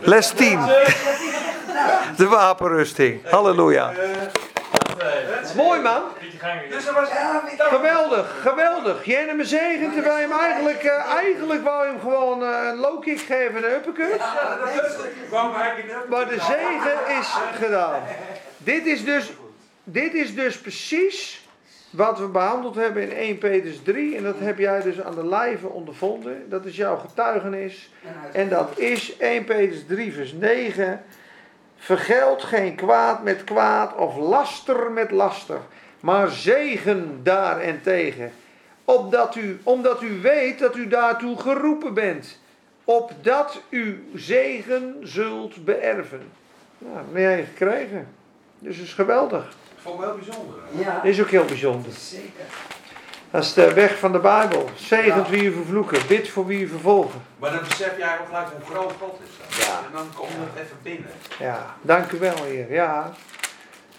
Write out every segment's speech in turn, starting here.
Les 10. De wapenrusting. Halleluja. Mooi man. Geweldig, geweldig. Jij me zegen terwijl je hem eigenlijk, eh, eigenlijk wou je hem gewoon eh, een low kick geven en een uppercut. Maar de zegen is gedaan. Dit is dus, dit is dus precies wat we behandeld hebben in 1 Petrus 3. En dat heb jij dus aan de lijve ondervonden. Dat is jouw getuigenis. En dat is 1 Petrus 3 vers 9. Vergeld geen kwaad met kwaad of laster met laster. Maar zegen daarentegen. Opdat u, omdat u weet dat u daartoe geroepen bent. Opdat u zegen zult beërven. Nou, dat heb jij gekregen. Dus is geweldig. Vond het wel bijzonder. Ja, Dat is ook heel bijzonder. zeker. Dat is de weg van de Bijbel. Zegent Ja. wie u vervloeken. Bid voor wie u vervolgen. Maar dan besef jij ook gelijk hoe groot God is. Dan. Ja. En dan kom je het even binnen. Ja, dank u wel, Heer. Ja.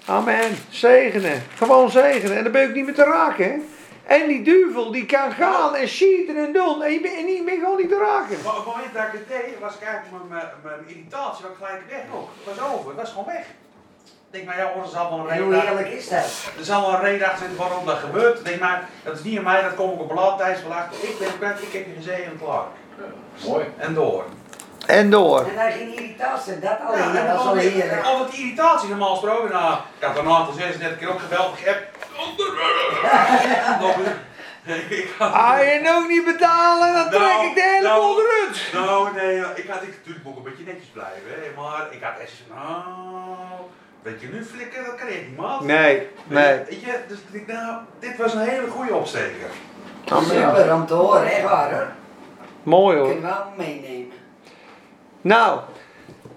Amen. Zegenen. Gewoon zegenen. En dan ben je ook niet meer te raken, hè. En die duivel, die kan gaan en schieten en doen. En je bent en je bent gewoon niet te raken. Maar op het moment dat ik het deed, was ik eigenlijk mijn, mijn, mijn irritatie was gelijk weg ook. Het was over, het was gewoon weg. Ik denk, nou ja, hoor, er zal wel een En reden hoe eerlijk is dat? Er zal wel een reden achter zitten waarom dat gebeurt. Ik denk, maar dat is niet aan mij, dat kom ik op een laat tijdsvel achter. Ik ben kwijt, ik heb je gezegend klaar. Mooi. En door. En door. En hij ging irritatie, dat Ja, alleen, en dat is wel altijd- heerlijk. Altijd die irritatie normaal gesproken. Nou, ik had een aantal 36 keer ook ik heb... Ah, je ook niet betalen, dan trek ik de hele Nou, boel eruit. Nou, nee, ja, ik had ik, natuurlijk ik een beetje netjes blijven, hè, maar ik had echt nou, weet je nu flikken, dat kan je niet, man. Nee, nee. Weet je, dus ik nou, dit was een hele goede opsteker. Super om te horen, echt waar hoor. Mooi hoor. Kunnen we allemaal meenemen. Nou,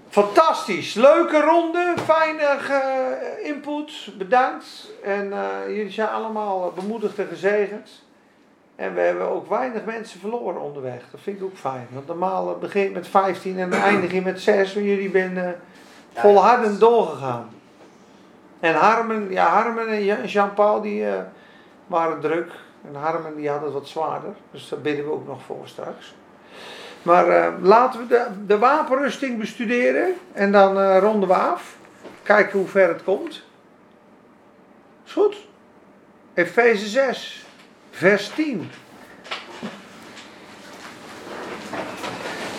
fantastisch. Leuke ronde, fijne input. Bedankt. En eh, jullie zijn allemaal bemoedigd en gezegend. En we hebben ook weinig mensen verloren onderweg. Dat vind ik ook fijn. Want normaal eh, begin je met 15 en dan eindig je met 6. En jullie zijn eh, volhardend doorgegaan. En Harmen, ja, Harmen en Jean-Paul die eh, waren druk. En Harmen die had het wat zwaarder. Dus daar bidden we ook nog voor straks. Maar eh, laten we de, de wapenrusting bestuderen. En dan eh, ronden we af. Kijken hoe ver het komt. Is goed? Efeze 6, vers 10.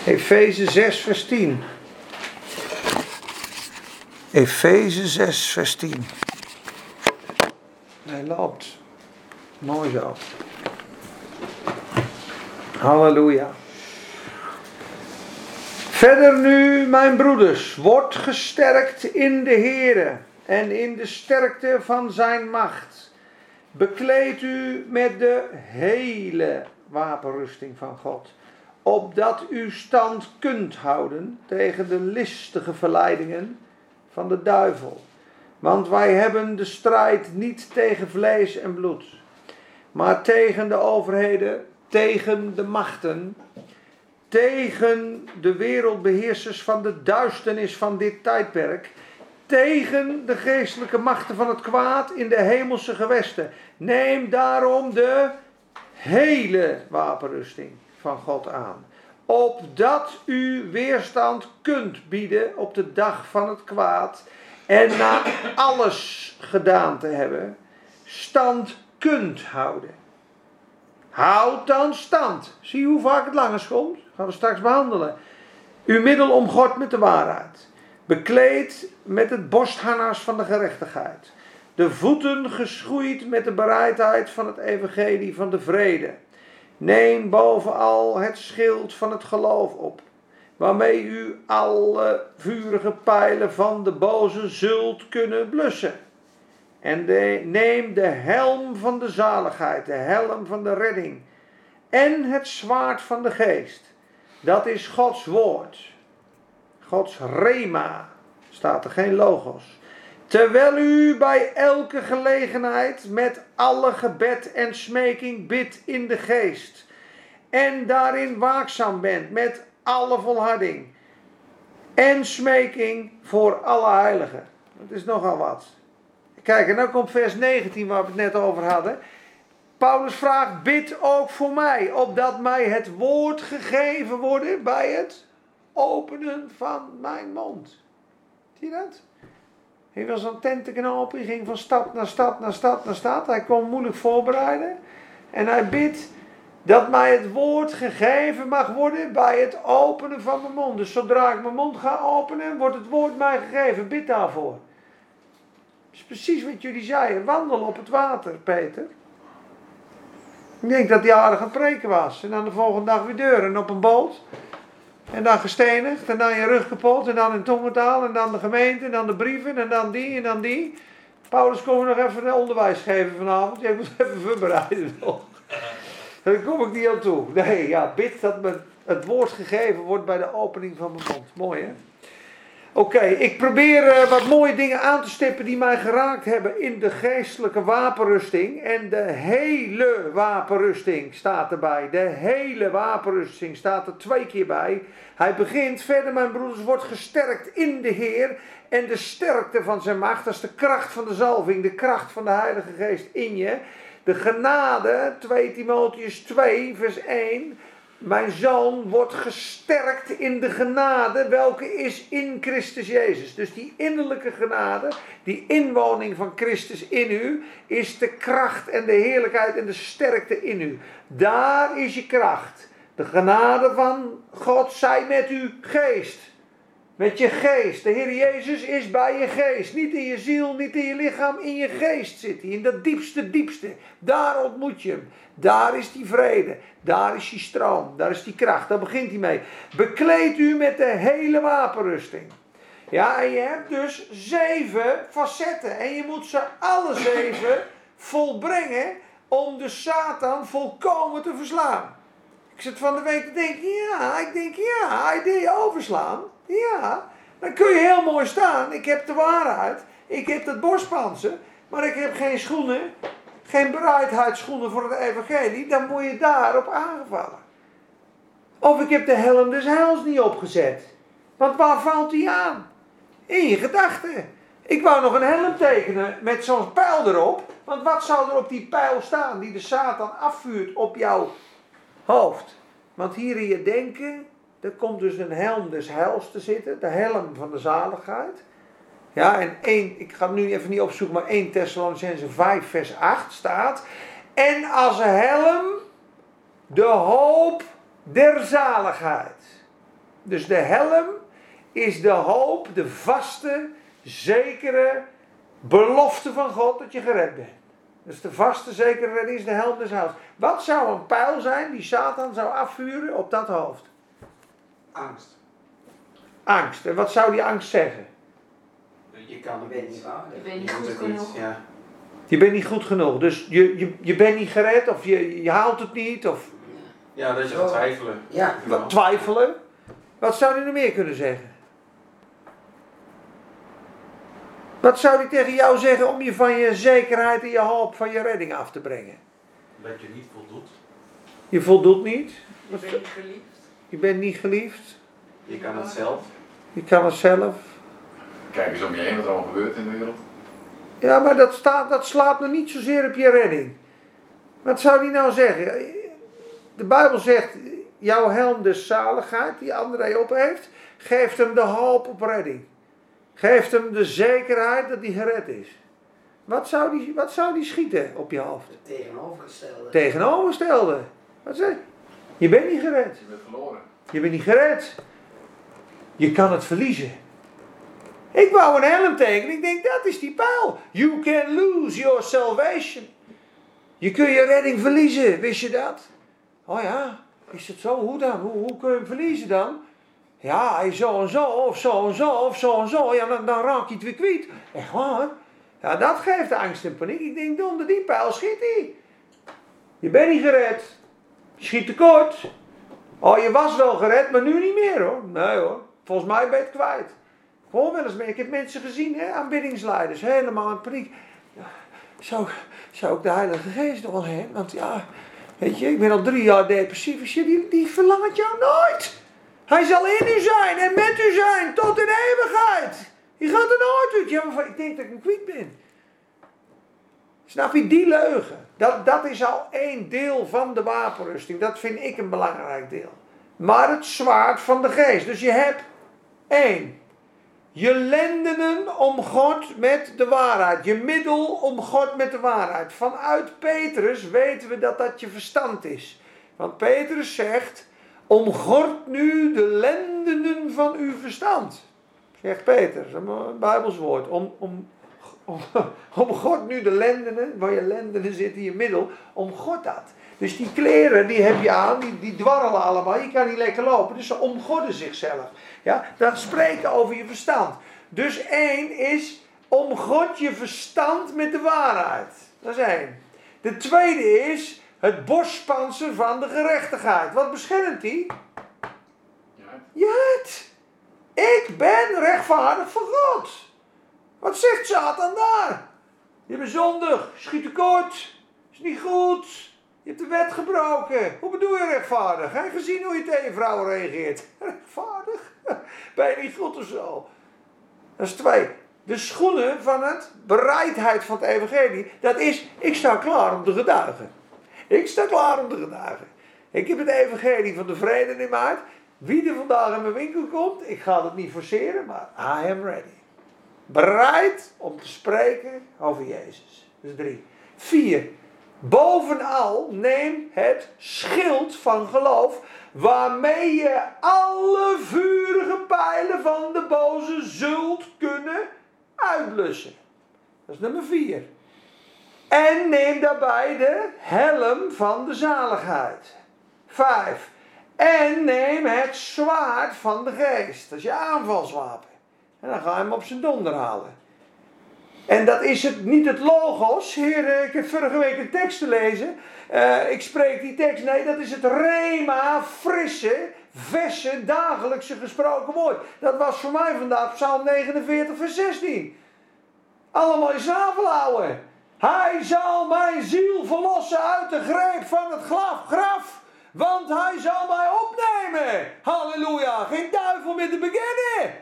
Efeze 6, vers 10. Efeze 6, vers 10. Hij loopt. Mooi zo. Halleluja. Verder nu, mijn broeders, wordt gesterkt in de Here en in de sterkte van zijn macht. Bekleed u met de hele wapenrusting van God, opdat u stand kunt houden tegen de listige verleidingen van de duivel. Want wij hebben de strijd niet tegen vlees en bloed, maar tegen de overheden, tegen de machten, tegen de wereldbeheersers van de duisternis van dit tijdperk, tegen de geestelijke machten van het kwaad in de hemelse gewesten. Neem daarom de hele wapenrusting van God aan, opdat u weerstand kunt bieden op de dag van het kwaad en na alles gedaan te hebben, stand kunt houden. Houd dan stand. Zie hoe vaak het langs komt? Gaan we straks behandelen. Uw middel omgord met de waarheid. Bekleed met het borstharnas van de gerechtigheid. De voeten geschoeid met de bereidheid van het evangelie van de vrede. Neem bovenal het schild van het geloof op. Waarmee u alle vurige pijlen van de boze zult kunnen blussen. En neem de helm van de zaligheid, de helm van de redding. En het zwaard van de geest. Dat is Gods woord. Gods rema. Staat er geen logos. Terwijl u bij elke gelegenheid met alle gebed en smeking bidt in de geest. En daarin waakzaam bent met alle volharding. En smeking voor alle heiligen. Dat is nogal wat. Kijk, en dan komt vers 19 waar we het net over hadden. Paulus vraagt, bid ook voor mij, opdat mij het woord gegeven worden bij het openen van mijn mond. Zie je dat? Hij was een tentenknoop, hij ging van stad naar stad naar stad naar stad. Hij kon moeilijk voorbereiden. En hij bidt dat mij het woord gegeven mag worden bij het openen van mijn mond. Dus zodra ik mijn mond ga openen, wordt het woord mij gegeven. Bid daarvoor. Dat is precies wat jullie zeiden. Wandel op het water, Peter. Ik denk dat hij aardig aan het preken was. En dan de volgende dag weer deur en op een boot. En dan gestenigd, en dan je rug kapot, en dan in tongentaal, en dan de gemeente, en dan de brieven, en dan die, en dan die. Paulus, kom nog even onderwijs geven vanavond. Jij moet even voorbereiden nog. Daar kom ik niet aan toe. Nee, ja, bid dat me het woord gegeven wordt bij de opening van mijn mond. Mooi, hè? Oké, ik probeer uh, wat mooie dingen aan te stippen die mij geraakt hebben in de geestelijke wapenrusting. En de hele wapenrusting staat erbij. De hele wapenrusting staat er twee keer bij. Hij begint verder, mijn broeders, wordt gesterkt in de Heer. En de sterkte van zijn macht, dat is de kracht van de zalving, de kracht van de Heilige Geest in je. De genade, 2 Timotheus 2, vers 1. Mijn zoon wordt gesterkt in de genade, welke is in Christus Jezus. Dus die innerlijke genade, die inwoning van Christus in u, is de kracht en de heerlijkheid en de sterkte in u. Daar is je kracht. De genade van God zij met uw geest. Met je geest. De Heer Jezus is bij je geest. Niet in je ziel, niet in je lichaam. In je geest zit hij. In dat diepste, diepste. Daar ontmoet je hem. Daar is die vrede. Daar is die stroom. Daar is die kracht. Daar begint hij mee. Bekleed u met de hele wapenrusting. Ja, en je hebt dus zeven facetten. En je moet ze alle zeven volbrengen om de Satan volkomen te verslaan. Ik zit van de week te denken, ja, ik denk ja, je overslaan. Ja, dan kun je heel mooi staan. Ik heb de waarheid. Ik heb het borstpanzer. Maar ik heb geen schoenen. Geen bereidheidsschoenen voor het evangelie. Dan moet je daarop aangevallen. Of ik heb de helm des heils niet opgezet. Want waar valt die aan? In je gedachten. Ik wou nog een helm tekenen met zo'n pijl erop. Want wat zou er op die pijl staan die de Satan afvuurt op jouw hoofd? Want hier in je denken er komt dus een helm des heils te zitten, de helm van de zaligheid. Ja, en 1, ik ga nu even niet opzoeken, maar 1 Thessalonicense 5 vers 8 staat. En als helm de hoop der zaligheid. Dus de helm is de hoop, de vaste, zekere belofte van God dat je gered bent. Dus de vaste, zekere redding is de helm des. Wat zou een pijl zijn die Satan zou afvuren op dat hoofd? Angst. Angst. En wat zou die angst zeggen? Je kan het niet Je bent niet goed genoeg. Ja. Je bent niet goed genoeg. Dus je, je, je bent niet gered of je, je haalt het niet of Ja, dat je gaat twijfelen. Ja. wat twijfelen. Wat zou hij nog meer kunnen zeggen? Wat zou hij tegen jou zeggen om je van je zekerheid en je hoop van je redding af te brengen? Dat je niet voldoet. Je voldoet niet. Je bent niet geliefd. Je bent niet geliefd. Je kan het zelf. Je kan het zelf. Kijk eens om je heen wat er allemaal gebeurt in de wereld. Ja, maar dat, staat, dat slaat nog niet zozeer op je redding. Wat zou die nou zeggen? De Bijbel zegt, jouw helm de zaligheid die André op heeft, geeft hem de hoop op redding. Geeft hem de zekerheid dat hij gered is. Wat zou die, wat zou die schieten op je hoofd? Het tegenovergestelde. Tegenovergestelde. Wat zeg je? Je bent niet gered. Je bent verloren. Je bent niet gered. Je kan het verliezen. Ik wou een helm tekenen. Ik denk, dat is die pijl. You can lose your salvation. Je kunt je redding verliezen. Wist je dat? Oh ja, is het zo? Hoe dan? Hoe, hoe kun je hem verliezen dan? Ja, hij zo en zo, of zo en zo, of zo en zo. Ja, dan, dan raak je het weer kwijt. Echt waar? Ja, dat geeft angst en paniek. Ik denk, onder die pijl schiet hij. Je bent niet gered. Je schiet tekort. Oh, je was wel gered, maar nu niet meer hoor. Nee hoor. Volgens mij ben je het kwijt. Hoor wel eens mee. Ik heb mensen gezien, hè, aanbiddingsleiders, helemaal in paniek. Zou, zou ik de Heilige Geest nog wel heen? Want ja, weet je, ik ben al drie jaar depressief. Die, die verlangt jou nooit. Hij zal in u zijn en met u zijn tot in eeuwigheid. Je gaat er nooit uit. Maar ik denk dat ik hem kwijt ben. Snap je, die leugen. Dat, dat is al één deel van de wapenrusting. Dat vind ik een belangrijk deel. maar het zwaard van de geest. Dus je hebt één. Je lendenen om God met de waarheid. Je middel om God met de waarheid. Vanuit Petrus weten we dat dat je verstand is. Want Petrus zegt, omgord nu de lendenen van uw verstand. Zegt Peter, dat is een Bijbels woord. Om, om, om, om God nu de lendenen, waar je lendenen zitten in je middel, om God dat. Dus die kleren die heb je aan, die, die dwarrelen allemaal. Je kan niet lekker lopen, dus ze omgodden zichzelf. Ja, dat spreken over je verstand. Dus één is, omgod je verstand met de waarheid. Dat is één. De tweede is, het borstpanzer van de gerechtigheid. Wat beschermt die? Ja, Je. Ik ben rechtvaardig voor God. Wat zegt Satan daar? Je bent zondig, schiet tekort, is niet goed. Je hebt de wet gebroken. Hoe bedoel je rechtvaardig? Heb je gezien hoe je tegen je vrouw reageert? Rechtvaardig? Ben je niet goed of zo? Dat is twee. De schoenen van het bereidheid van het evangelie. Dat is, ik sta klaar om te getuigen. Ik sta klaar om te getuigen. Ik heb het evangelie van de vrede in mijn hart. Wie er vandaag in mijn winkel komt, ik ga het niet forceren, maar I am ready. Bereid om te spreken over Jezus. Is drie. Vier. Bovenal neem het schild van geloof, waarmee je alle vurige pijlen van de boze zult kunnen uitblussen. Dat is nummer vier. En neem daarbij de helm van de zaligheid. Vijf. En neem het zwaard van de geest. Dat is je aanvalswapen. En dan ga je hem op zijn donder halen. En dat is het, niet het logos. Heer, eh, ik heb vorige week een tekst te lezen. Eh, ik spreek die tekst. Nee, dat is het rema, frisse, verse, dagelijkse gesproken woord. Dat was voor mij vandaag Psalm 49, vers 16. Allemaal in snavel houden. Hij zal mijn ziel verlossen uit de greep van het graf. graf want hij zal mij opnemen. Halleluja. Geen duivel meer te beginnen.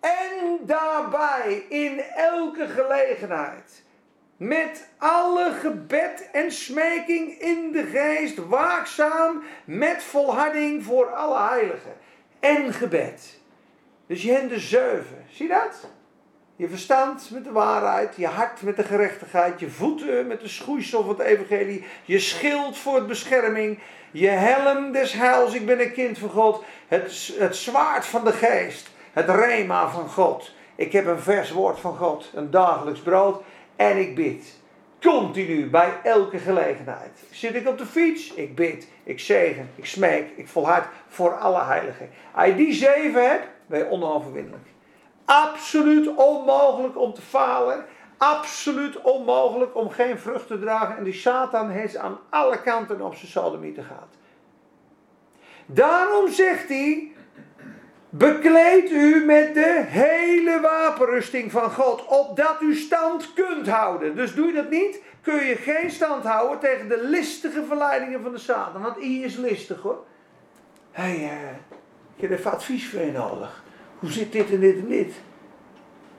En daarbij in elke gelegenheid. Met alle gebed en smeking in de geest. Waakzaam met volharding voor alle heiligen. En gebed. Dus je hebt de zeven. Zie dat? Je verstand met de waarheid, je hart met de gerechtigheid, je voeten met de schoeisel van het evangelie, je schild voor het bescherming, je helm des heils, ik ben een kind van God, het, het zwaard van de geest, het rema van God. Ik heb een vers woord van God, een dagelijks brood en ik bid. Continu, bij elke gelegenheid. Zit ik op de fiets? Ik bid, ik zegen, ik smeek, ik volhard voor alle heiligen. Als je die zeven hebt, ben je onoverwinnelijk. Absoluut onmogelijk om te falen. Absoluut onmogelijk om geen vrucht te dragen. En die Satan heeft aan alle kanten op zijn sodomieten gehad. Daarom zegt hij. Bekleed u met de hele wapenrusting van God, opdat u stand kunt houden. Dus doe je dat niet, kun je geen stand houden tegen de listige verleidingen van de Satan. Want hij is listig hoor. Hé, hey, uh, ik heb even advies voor je nodig. Hoe zit dit en dit en dit?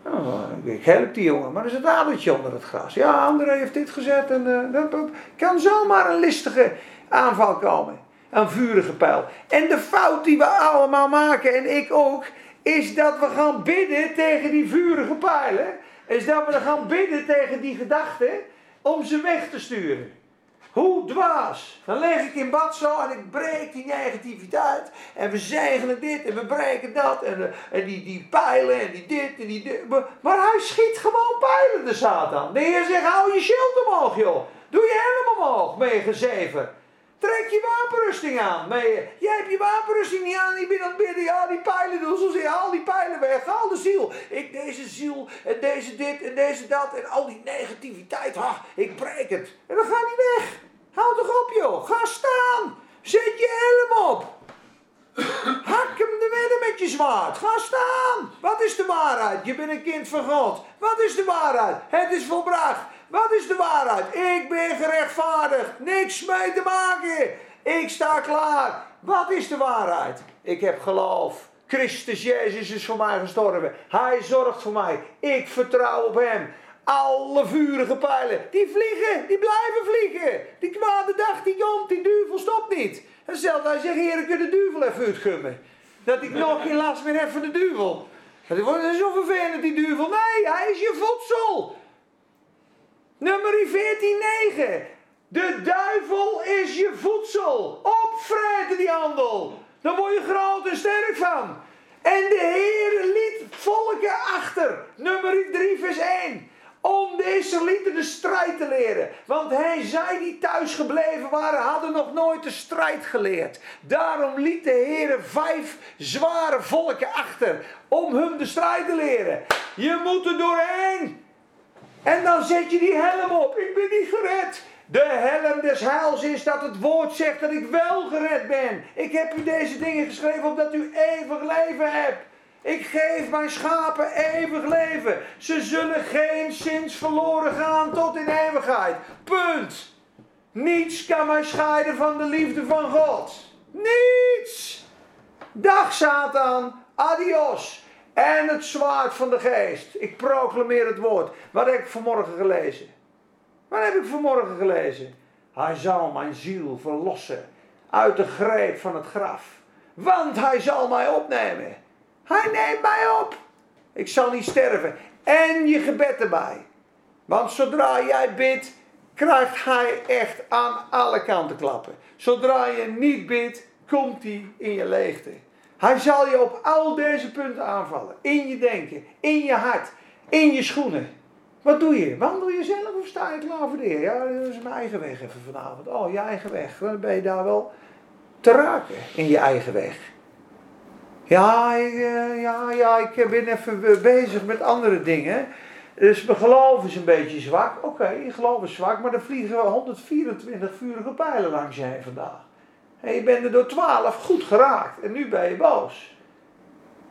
Oh, ik help die jongen, maar er zit een adertje onder het gras. Ja, André heeft dit gezet en uh, dat kan zomaar een listige aanval komen. Een vurige pijl. En de fout die we allemaal maken, en ik ook, is dat we gaan bidden tegen die vurige pijlen. Is dat we gaan bidden tegen die gedachten om ze weg te sturen. Hoe dwaas. Dan leg ik in bad zo en ik breek die negativiteit. En we zegenen dit en we breken dat. En, en die, die pijlen en die dit en die dit. Maar hij schiet gewoon pijlen, de Satan. De Heer zegt, hou je schild omhoog, joh. Doe je helm omhoog, ben je gezeven. Trek je wapenrusting aan. Je, jij hebt je wapenrusting niet aan. Ik ben aan het bidden. Ja, die pijlen doen zo. Haal die pijlen weg. Haal de ziel. Ik deze ziel. En deze dit. En deze dat. En al die negativiteit. Ha, ik breek het. En dan gaat hij weg. Houd toch op, joh. Ga staan. Zet je helm op. Hak hem de midden met je zwaard. Ga staan. Wat is de waarheid? Je bent een kind van God. Wat is de waarheid? Het is volbracht. Wat is de waarheid? Ik ben gerechtvaardigd. Niks mee te maken. Ik sta klaar. Wat is de waarheid? Ik heb geloof. Christus Jezus is voor mij gestorven. Hij zorgt voor mij. Ik vertrouw op Hem. Alle vurige pijlen, die vliegen, die blijven vliegen. Die kwade dag die komt, die duivel stopt niet. En zelfs hij zegt, heren, kun de duivel even uitgummen. Dat ik nog geen last meer heb van de duivel. Dat wordt zo vervelend, die duivel. Nee, hij is je voedsel. Nummer 14:9. De duivel is je voedsel. Opvreten die handel. Dan word je groot en sterk van. En de Heer liet volken achter. Nummer 3 vers 1. Om de Israëlieten de strijd te leren. Want hij zij die thuis gebleven waren, hadden nog nooit de strijd geleerd. Daarom liet de Heer vijf zware volken achter. Om hun de strijd te leren. Je moet er doorheen. En dan zet je die helm op. Ik ben niet gered. De helm des heils is dat het woord zegt dat ik wel gered ben. Ik heb u deze dingen geschreven omdat u eeuwig leven hebt. Ik geef mijn schapen eeuwig leven. Ze zullen geen zins verloren gaan tot in eeuwigheid. Punt. Niets kan mij scheiden van de liefde van God. Niets. Dag Satan. Adios. En het zwaard van de geest. Ik proclameer het woord. Wat heb ik vanmorgen gelezen? Wat heb ik vanmorgen gelezen? Hij zal mijn ziel verlossen uit de greep van het graf. Want hij zal mij opnemen. Hij neemt mij op. Ik zal niet sterven. En je gebed erbij. Want zodra jij bidt, krijgt hij echt aan alle kanten klappen. Zodra je niet bidt, komt hij in je leegte. Hij zal je op al deze punten aanvallen. In je denken, in je hart, in je schoenen. Wat doe je? Wandel je zelf of sta je klaar voor de Heer? Ja, dat is mijn eigen weg even vanavond. Oh, je eigen weg. Dan ben je daar wel te raken in je eigen weg. Ja, ik, eh, ja, ja, ik ben even bezig met andere dingen. Dus mijn geloof is een beetje zwak. Oké, je geloof is zwak, maar er vliegen 124 vurige pijlen langs je heen vandaag. En je bent er door 12 goed geraakt. En nu ben je boos.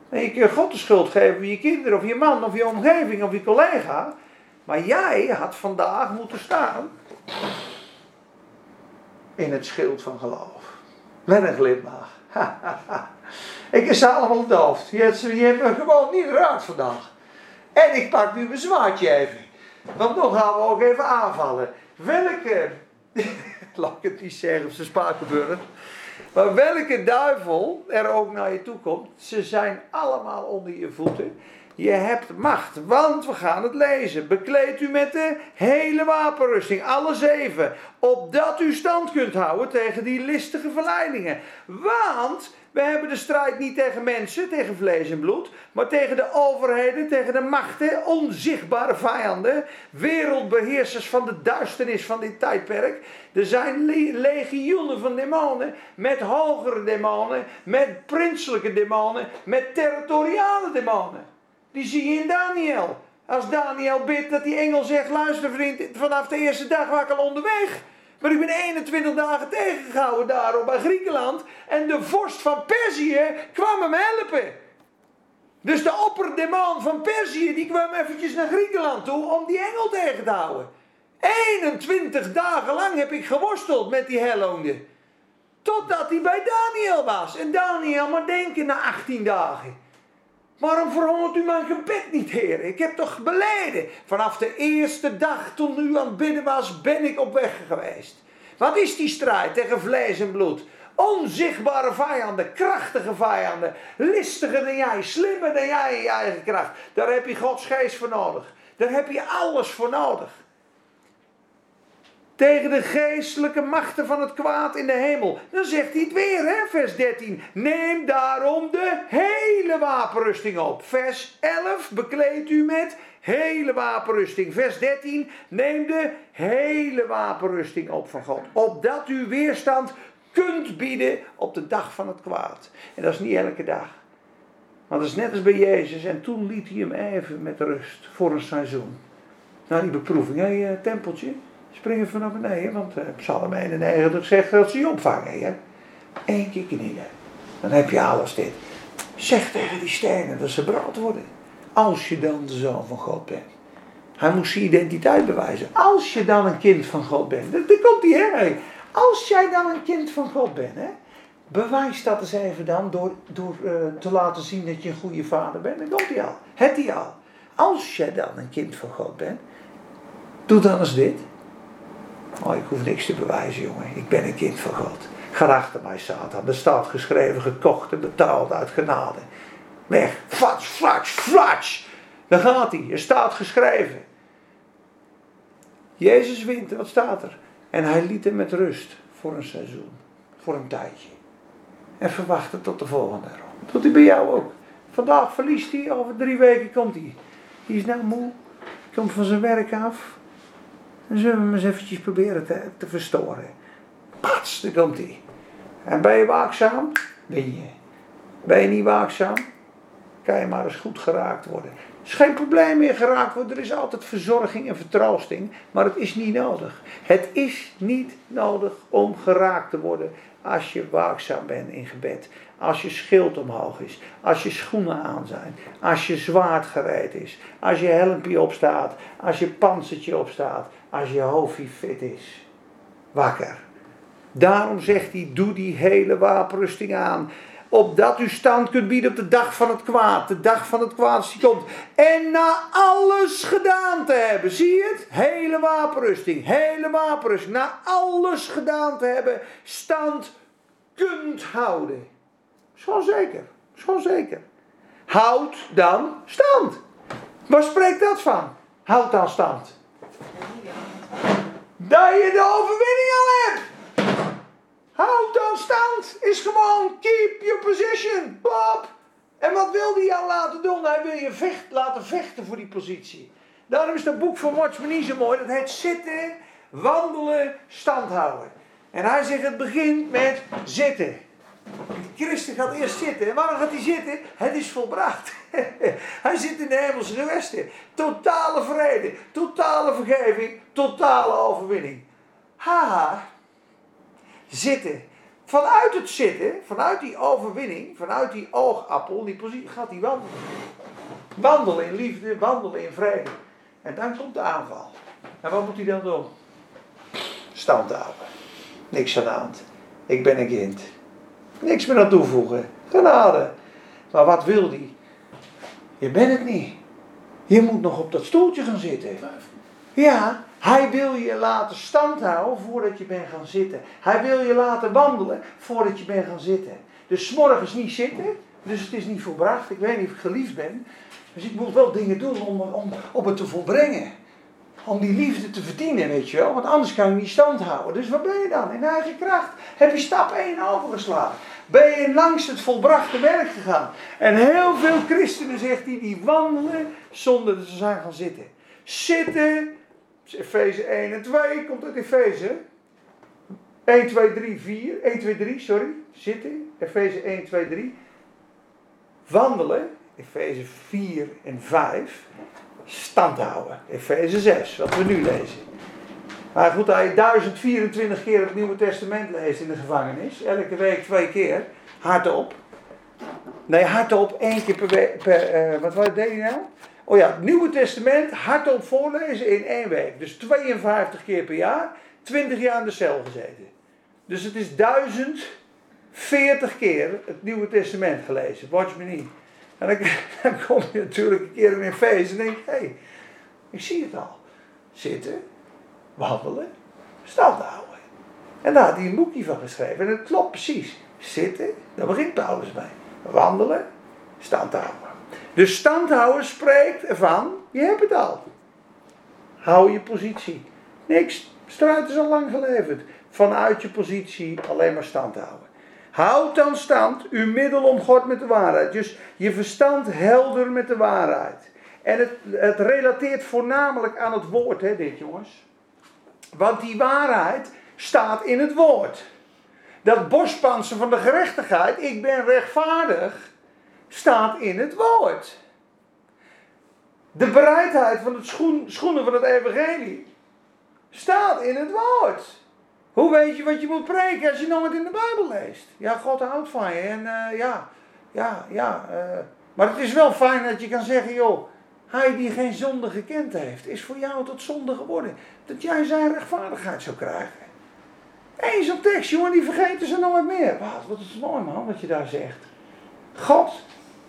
En je kunt God de schuld geven voor je kinderen, of je man, of je omgeving, of je collega. Maar jij had vandaag moeten staan in het schild van geloof. Met een glimlach. ik is allemaal doof. Je hebt, je me gewoon niet raad vandaag. En ik pak nu mijn zwaardje even. Want dan gaan we ook even aanvallen. Welke, laat ik het niet zeggen op zijn Spakenburg. Maar welke duivel er ook naar je toe komt, ze zijn allemaal onder je voeten. Je hebt macht, want we gaan het lezen. Bekleed u met de hele wapenrusting, alle zeven, opdat u stand kunt houden tegen die listige verleidingen. Want we hebben de strijd niet tegen mensen, tegen vlees en bloed, maar tegen de overheden, tegen de machten, onzichtbare vijanden, wereldbeheersers van de duisternis van dit tijdperk. Er zijn legioenen van demonen, met hogere demonen, met prinselijke demonen, met territoriale demonen. Die zie je in Daniel. Als Daniel bidt dat die engel zegt, luister vriend, vanaf de eerste dag was ik al onderweg. Maar ik ben 21 dagen tegengehouden daarop bij Griekenland. En de vorst van Perzië kwam hem helpen. Dus de opperdemon van Perzië die kwam eventjes naar Griekenland toe om die engel tegen te houden. 21 dagen lang heb ik geworsteld met die helonde. Totdat hij bij Daniel was. En Daniel maar denken na 18 dagen. Waarom verhondert u mijn gebed niet, Heer? Ik heb toch beleden. Vanaf de eerste dag toen u aan het was, ben ik op weg geweest. Wat is die strijd tegen vlees en bloed? Onzichtbare vijanden, krachtige vijanden, listiger dan jij, slimmer dan jij in je eigen kracht. Daar heb je Gods geest voor nodig. Daar heb je alles voor nodig tegen de geestelijke machten van het kwaad in de hemel. Dan zegt hij het weer, hè, vers 13. Neem daarom de hele wapenrusting op. Vers 11, bekleed u met hele wapenrusting. Vers 13, neem de hele wapenrusting op van God. Opdat u weerstand kunt bieden op de dag van het kwaad. En dat is niet elke dag. Want dat is net als bij Jezus. En toen liet hij hem even met rust voor een seizoen. Na die beproeving. Hé, uh, tempeltje springen van naar beneden. Want uh, Psalm 91 zegt dat ze je opvangen. Hè? Eén keer knieën. Dan heb je alles dit. Zeg tegen die stenen dat ze brood worden. Als je dan de zoon van God bent. Hij moest zijn identiteit bewijzen. Als je dan een kind van God bent. Dan komt hij hè. Als jij dan een kind van God bent. Hè, bewijs dat eens even dan door, door uh, te laten zien dat je een goede vader bent. Dan komt hij al. Het hij al. Als jij dan een kind van God bent. Doe dan eens dit. Oh, ik hoef niks te bewijzen, jongen. Ik ben een kind van God. Ga achter mij, Satan. Staat geschreven, gekocht en betaald uit genade. Weg. Flats, flats, flats. Daar gaat hij. Er staat geschreven. Jezus wint. Wat staat er? En hij liet hem met rust. Voor een seizoen. Voor een tijdje. En verwachtte tot de volgende ronde. Doet hij bij jou ook. Vandaag verliest hij. Over drie weken komt hij. Die is nou moe. Komt van zijn werk af. Dan zullen we hem eens eventjes proberen te, te verstoren. Pats, daar komt hij. En ben je waakzaam? Ben je. Ben je niet waakzaam? Kan je maar eens goed geraakt worden. Er is geen probleem meer geraakt worden. Er is altijd verzorging en vertroosting. Maar het is niet nodig. Het is niet nodig om geraakt te worden als je waakzaam bent in gebed. Als je schild omhoog is. Als je schoenen aan zijn. Als je zwaard gereed is. Als je helmpje opstaat. Als je panzertje opstaat. Als je hoofdje fit is. Wakker. Daarom zegt hij, doe die hele wapenrusting aan. Opdat u stand kunt bieden op de dag van het kwaad. De dag van het kwaad die komt. En na alles gedaan te hebben. Zie je het? Hele wapenrusting. Hele wapenrusting. Na alles gedaan te hebben. Stand kunt houden. Schoon zeker. Schoon zeker. Houd dan stand. Waar spreekt dat van? Houd dan stand. Dat je de overwinning al hebt. Houd dan stand. Is gewoon keep your position. Bob. En wat wil hij jou laten doen? Hij wil je vecht, laten vechten voor die positie. Daarom is dat boek van Watchman niet zo mooi. Dat heet zitten, wandelen, stand houden. En hij zegt het begint met zitten. De christen gaat eerst zitten. En waarom gaat hij zitten? Het is volbracht. hij zit in de hemelse gewesten. Totale vrede, totale vergeving, totale overwinning. Haha. Zitten. Vanuit het zitten, vanuit die overwinning, vanuit die oogappel, die positie, gaat hij wandelen. Wandelen in liefde, wandelen in vrede. En dan komt de aanval. En wat moet hij dan doen? Stand houden. Niks aan de hand. Ik ben een kind. Niks meer aan toevoegen. Genade. Maar wat wil hij? Je bent het niet. Je moet nog op dat stoeltje gaan zitten. Ja, hij wil je laten stand houden voordat je bent gaan zitten. Hij wil je laten wandelen voordat je bent gaan zitten. Dus morgens niet zitten, dus het is niet volbracht. Ik weet niet of ik geliefd ben. Dus ik moet wel dingen doen om, om, om het te volbrengen. Om die liefde te verdienen, weet je wel. Want anders kan je niet stand houden. Dus waar ben je dan? In eigen kracht. Heb je stap 1 overgeslagen? Ben je langs het volbrachte werk gegaan? En heel veel christenen, zegt hij, die wandelen zonder dat ze zijn gaan zitten. Zitten, Efeze 1 en 2, komt uit Efeze. 1, 2, 3, 4. 1, 2, 3, sorry. Zitten, Efeze 1, 2, 3. Wandelen, Efeze 4 en 5 stand houden. Efeze 6, wat we nu lezen. Maar goed, hij 1024 keer het Nieuwe Testament leest in de gevangenis. Elke week twee keer. Hardop. Nee, hardop één keer per week. Uh, wat wat deed hij nou? Oh ja, het Nieuwe Testament hardop voorlezen in één week. Dus 52 keer per jaar. 20 jaar in de cel gezeten. Dus het is 1040 keer het Nieuwe Testament gelezen. Watch me niet. En dan, kom je natuurlijk een keer in een feest en denk hé, hey, ik zie het al. Zitten, wandelen, stand houden. En daar had hij een boekje van geschreven. En het klopt precies. Zitten, daar begint Paulus bij. Wandelen, stand houden. Dus stand houden spreekt ervan, je hebt het al. Hou je positie. Niks, strijd is al lang geleverd. Vanuit je positie alleen maar stand houden. Houd dan stand, uw middel omgord met de waarheid. Dus je verstand helder met de waarheid. En het, het relateert voornamelijk aan het woord, hè, dit jongens. Want die waarheid staat in het woord. Dat borstpanzer van de gerechtigheid, ik ben rechtvaardig, staat in het woord. De bereidheid van het schoen, schoenen van het evangelie staat in het woord. Hoe weet je wat je moet preken als je nooit in de Bijbel leest? Ja, God houdt van je. En uh, ja, ja, ja. Uh, maar het is wel fijn dat je kan zeggen, joh, hij die geen zonde gekend heeft, is voor jou tot zonde geworden. Dat jij zijn rechtvaardigheid zou krijgen. Eén zo'n tekst, jongen, die vergeten ze nooit meer. Wat, wat is mooi man, wat je daar zegt. God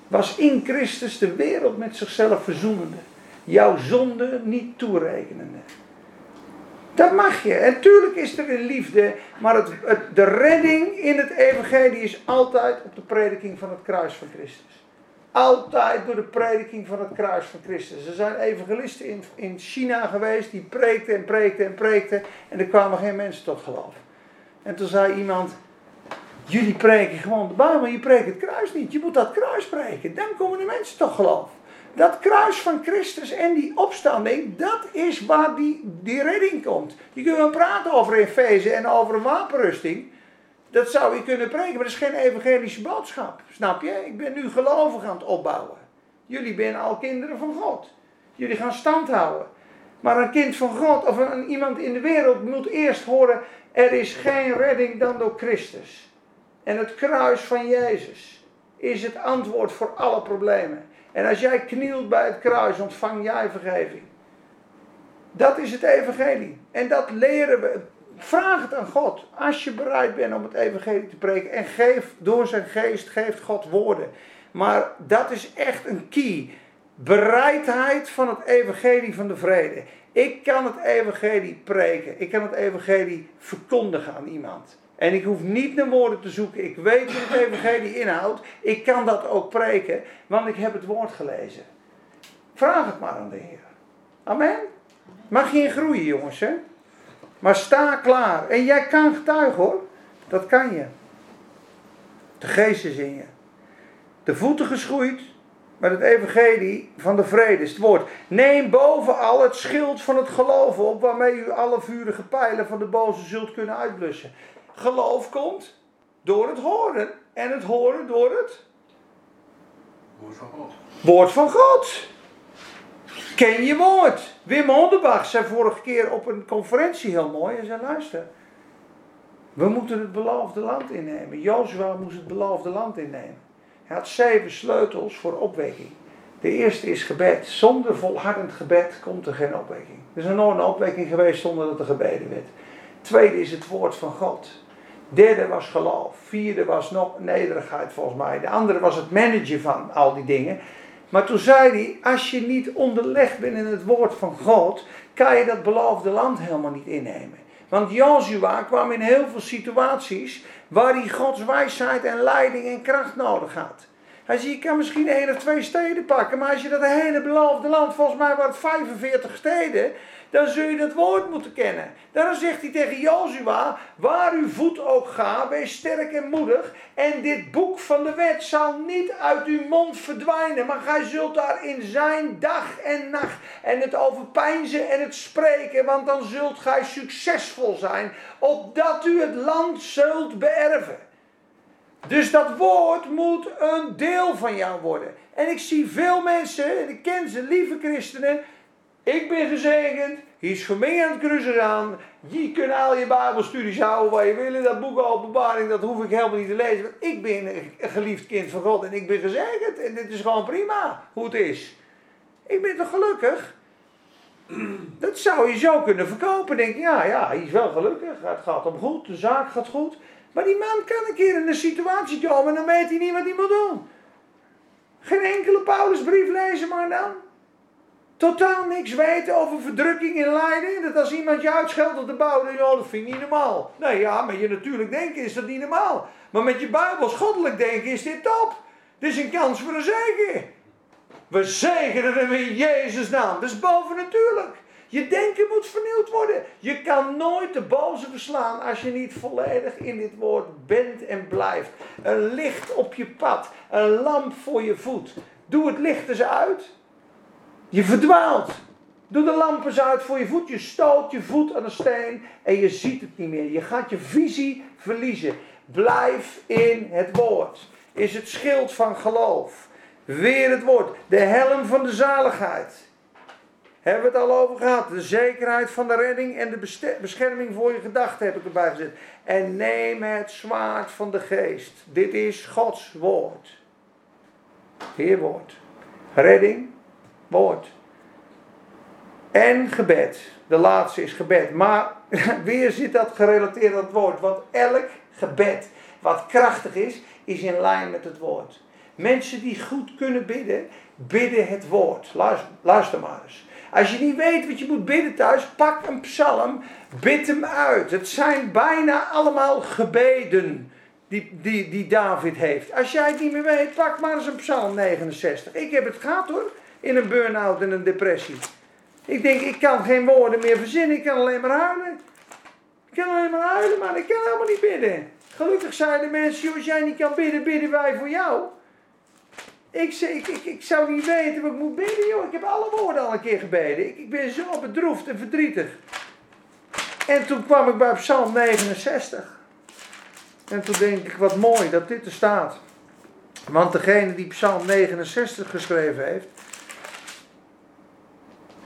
was in Christus de wereld met zichzelf verzoenende. Jouw zonde niet toerekenende. Dat mag je. En tuurlijk is er een liefde, maar het, de redding in het evangelie is altijd op de prediking van het kruis van Christus. Altijd door de prediking van het kruis van Christus. Er zijn evangelisten in, in China geweest die preekten en preekten en preekten en er kwamen geen mensen tot geloof. En toen zei iemand, jullie preken gewoon de maar je preekt het kruis niet. Je moet dat kruis preken, dan komen de mensen tot geloof. Dat kruis van Christus en die opstanding, dat is waar die, die redding komt. Je kunt wel praten over Efeze en over wapenrusting. Dat zou je kunnen preken, maar dat is geen evangelische boodschap. Snap je? Ik ben nu gelovig aan het opbouwen. Jullie zijn al kinderen van God. Jullie gaan stand houden. Maar een kind van God of een, iemand in de wereld moet eerst horen: er is geen redding dan door Christus. En het kruis van Jezus is het antwoord voor alle problemen. En als jij knielt bij het kruis, ontvang jij vergeving. Dat is het evangelie. En dat leren we. Vraag het aan God. Als je bereid bent om het evangelie te preken. En geef door zijn geest, geeft God woorden. Maar dat is echt een key. Bereidheid van het evangelie van de vrede. Ik kan het evangelie preken. Ik kan het evangelie verkondigen aan iemand. En ik hoef niet naar woorden te zoeken. Ik weet wat het evangelie inhoudt. Ik kan dat ook preken, want ik heb het woord gelezen. Vraag het maar aan de Heer. Amen. Mag je in groeien, jongens, hè? Maar sta klaar. En jij kan getuigen, hoor. Dat kan je. De geest is in je. De voeten geschoeid met het evangelie van de vrede is het woord. Neem bovenal het schild van het geloven op, waarmee u alle vurige pijlen van de boze zult kunnen uitblussen. Geloof komt door het horen. En het horen door het Woord van God. woord van God. Ken je woord. Wim Hondenbach zei vorige keer op een conferentie heel mooi. Hij zei luister. We moeten het beloofde land innemen. Jozua moest het beloofde land innemen. Hij had zeven sleutels voor opwekking. De eerste is gebed. Zonder volhardend gebed komt er geen opwekking. Er is nog een opwekking geweest zonder dat er gebeden werd. Tweede is het woord van God. Derde was geloof. Vierde was nog nederigheid volgens mij. De andere was het managen van al die dingen. Maar toen zei hij, als je niet onderlegd bent in het woord van God, kan je dat beloofde land helemaal niet innemen. Want Jozua kwam in heel veel situaties waar hij Gods wijsheid en leiding en kracht nodig had. Hij zei, je kan misschien één of twee steden pakken, maar als je dat hele beloofde land, volgens mij het 45 steden, dan zul je dat woord moeten kennen. Daarom zegt hij tegen Jozua, waar uw voet ook gaat, wees sterk en moedig. En dit boek van de wet zal niet uit uw mond verdwijnen, maar gij zult daar in zijn dag en nacht en het overpeinzen en het spreken, want dan zult gij succesvol zijn, opdat u het land zult beërven. Dus dat woord moet een deel van jou worden. En ik zie veel mensen, en ik ken ze, lieve christenen. Ik ben gezegend, hij is mij aan het kruisen aan. Je kunt al je bijbelstudies houden waar je wil. Dat boek openbaring, dat hoef ik helemaal niet te lezen. Want ik ben een geliefd kind van God en ik ben gezegend. En dit is gewoon prima, hoe het is. Ik ben toch gelukkig? Dat zou je zo kunnen verkopen. Denk je, ja, ja, hij is wel gelukkig. Het gaat hem goed, de zaak gaat goed. Maar die man kan een keer in een situatie komen en dan weet hij niet wat hij moet doen. Geen enkele Paulusbrief lezen maar dan. Totaal niks weten over verdrukking in lijden. Dat als iemand je uitscheldt op de bouw, dan oh, dat vind ik niet normaal. Nee, ja, met je natuurlijk denken is dat niet normaal. Maar met je Bijbels goddelijk denken is dit top. Dit is een kans voor een zegen. We zegenen hem in Jezus' naam. Dat is bovennatuurlijk. Je denken moet vernieuwd worden. Je kan nooit de boze verslaan als je niet volledig in dit woord bent en blijft. Een licht op je pad, een lamp voor je voet. Doe het licht eens uit. Je verdwaalt. Doe de lamp eens uit voor je voet. Je stoot je voet aan de steen en je ziet het niet meer. Je gaat je visie verliezen. Blijf in het woord. Is het schild van geloof. Weer het woord. De helm van de zaligheid. Hebben we het al over gehad. De zekerheid van de redding en de bescherming voor je gedachten heb ik erbij gezet. En neem het zwaard van de geest. Dit is Gods woord. Heer woord. Redding, woord. En gebed. De laatste is gebed. Maar weer zit dat gerelateerd aan het woord. Want elk gebed wat krachtig is, is in lijn met het woord. Mensen die goed kunnen bidden, bidden het woord. Luister, luister maar eens. Als je niet weet wat je moet bidden thuis, pak een psalm, bid hem uit. Het zijn bijna allemaal gebeden die, die, die David heeft. Als jij het niet meer weet, pak maar eens een psalm 69. Ik heb het gehad hoor, in een burn-out en een depressie. Ik denk, ik kan geen woorden meer verzinnen, ik kan alleen maar huilen. Ik kan alleen maar huilen, maar ik kan helemaal niet bidden. Gelukkig zeiden de mensen, als jij niet kan bidden, bidden wij voor jou. Ik, ik, ik zou niet weten wat ik moet bidden, joh. Ik heb alle woorden al een keer gebeden. Ik, ik ben zo bedroefd en verdrietig. En toen kwam ik bij Psalm 69. En toen denk ik, wat mooi dat dit er staat. Want degene die Psalm 69 geschreven heeft,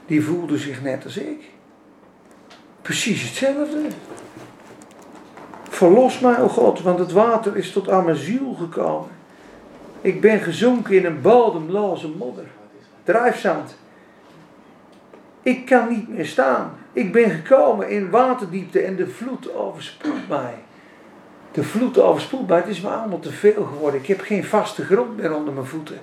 die voelde zich net als ik. Precies hetzelfde. Verlos mij, o God, want het water is tot aan mijn ziel gekomen. Ik ben gezonken in een bodemloze modder. Drijfzand. Ik kan niet meer staan. Ik ben gekomen in waterdiepte en de vloed overspoelt mij. De vloed overspoelt mij. Het is me allemaal te veel geworden. Ik heb geen vaste grond meer onder mijn voeten.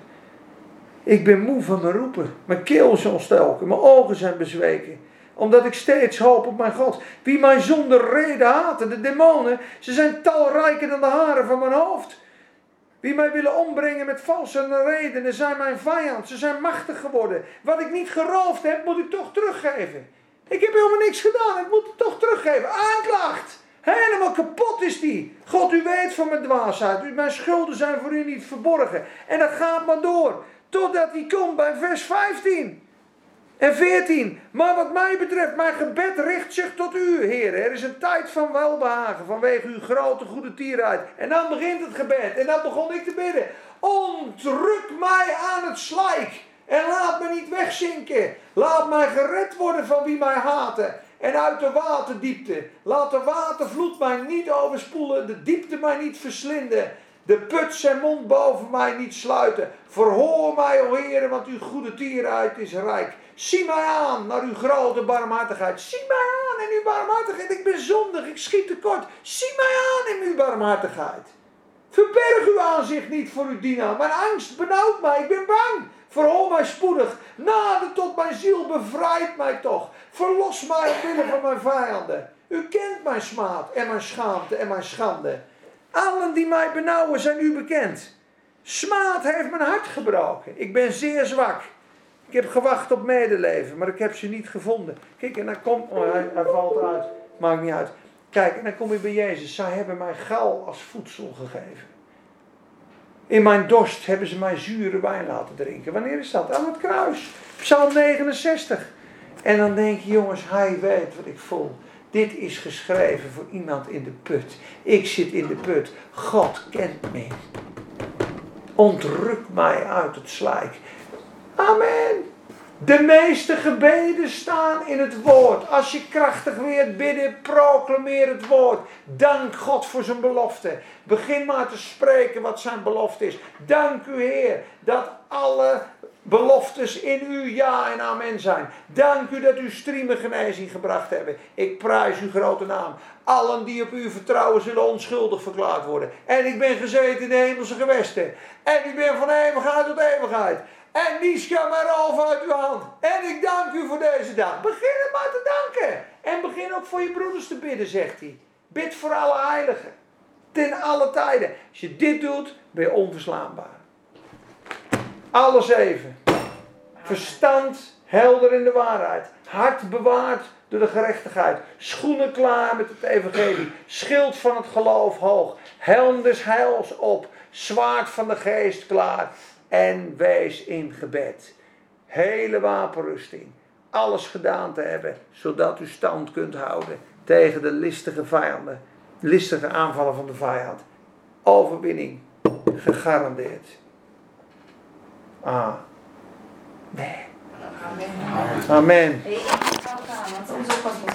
Ik ben moe van mijn roepen. Mijn keel is ontstoken. Mijn ogen zijn bezweken. Omdat ik steeds hoop op mijn God. Wie mij zonder reden haten. De demonen. Ze zijn talrijker dan de haren van mijn hoofd. Wie mij willen ombrengen met valse redenen zijn mijn vijand. Ze zijn machtig geworden. Wat ik niet geroofd heb, moet ik toch teruggeven. Ik heb helemaal niks gedaan. Ik moet het toch teruggeven. Aanklacht. Helemaal kapot is die. God, u weet van mijn dwaasheid. Mijn schulden zijn voor u niet verborgen. En dat gaat maar door. Totdat hij komt bij vers 15 en 14. Maar wat mij betreft, mijn gebed richt zich tot u, Heer. Er is een tijd van welbehagen vanwege uw grote goede tierheid. En dan begint het gebed. En dan begon ik te bidden. Ontruk mij aan het slijk. En laat me niet wegzinken. Laat mij gered worden van wie mij haten. En uit de waterdiepte. Laat de watervloed mij niet overspoelen. De diepte mij niet verslinden. De put zijn mond boven mij niet sluiten. Verhoor mij, o Heer, want uw goede tierheid is rijk. Zie mij aan naar uw grote barmhartigheid. Zie mij aan in uw barmhartigheid. Ik ben zondig, ik schiet tekort. Zie mij aan in uw barmhartigheid. Verberg uw aanzicht niet voor uw dienaar. Mijn angst benauwt mij, ik ben bang. Verhoor mij spoedig. Nader tot mijn ziel, bevrijd mij toch. Verlos mij omwille van mijn vijanden. U kent mijn smaad en mijn schaamte en mijn schande. Allen die mij benauwen zijn u bekend. Smaad heeft mijn hart gebroken. Ik ben zeer zwak. Ik heb gewacht op medeleven, maar ik heb ze niet gevonden. Kijk, en dan komt. Oh, hij, valt uit. Maakt niet uit. Kijk, en dan kom je bij Jezus. Zij hebben mij gal als voedsel gegeven. In mijn dorst hebben ze mij zure wijn laten drinken. Wanneer is dat? Aan het kruis. Psalm 69. En dan denk je, jongens, hij weet wat ik voel. Dit is geschreven voor iemand in de put. Ik zit in de put. God kent me. Ontruk mij uit het slijk. Amen. De meeste gebeden staan in het woord. Als je krachtig weer bidden, proclameer het woord. Dank God voor zijn belofte. Begin maar te spreken wat zijn belofte is. Dank u Heer dat alle beloftes in u ja en amen zijn. Dank u dat u streamen genezing gebracht hebben. Ik prijs uw grote naam. Allen die op u vertrouwen zullen onschuldig verklaard worden. En ik ben gezeten in de hemelse gewesten. En ik ben van eeuwigheid tot eeuwigheid. En kan mij over uit uw hand. En ik dank u voor deze dag. Begin het maar te danken. En begin ook voor je broeders te bidden, zegt hij. Bid voor alle heiligen. Ten alle tijden. Als je dit doet, ben je onverslaanbaar. Alles even. Verstand helder in de waarheid. Hart bewaard door de gerechtigheid. Schoenen klaar met het evangelie. Schild van het geloof hoog. Helm des heils op. Zwaard van de geest klaar. En wees in gebed. Hele wapenrusting. Alles gedaan te hebben. Zodat u stand kunt houden tegen de listige vijanden. Listige aanvallen van de vijand. Overwinning. Gegarandeerd. Ah. Nee. Amen. Amen.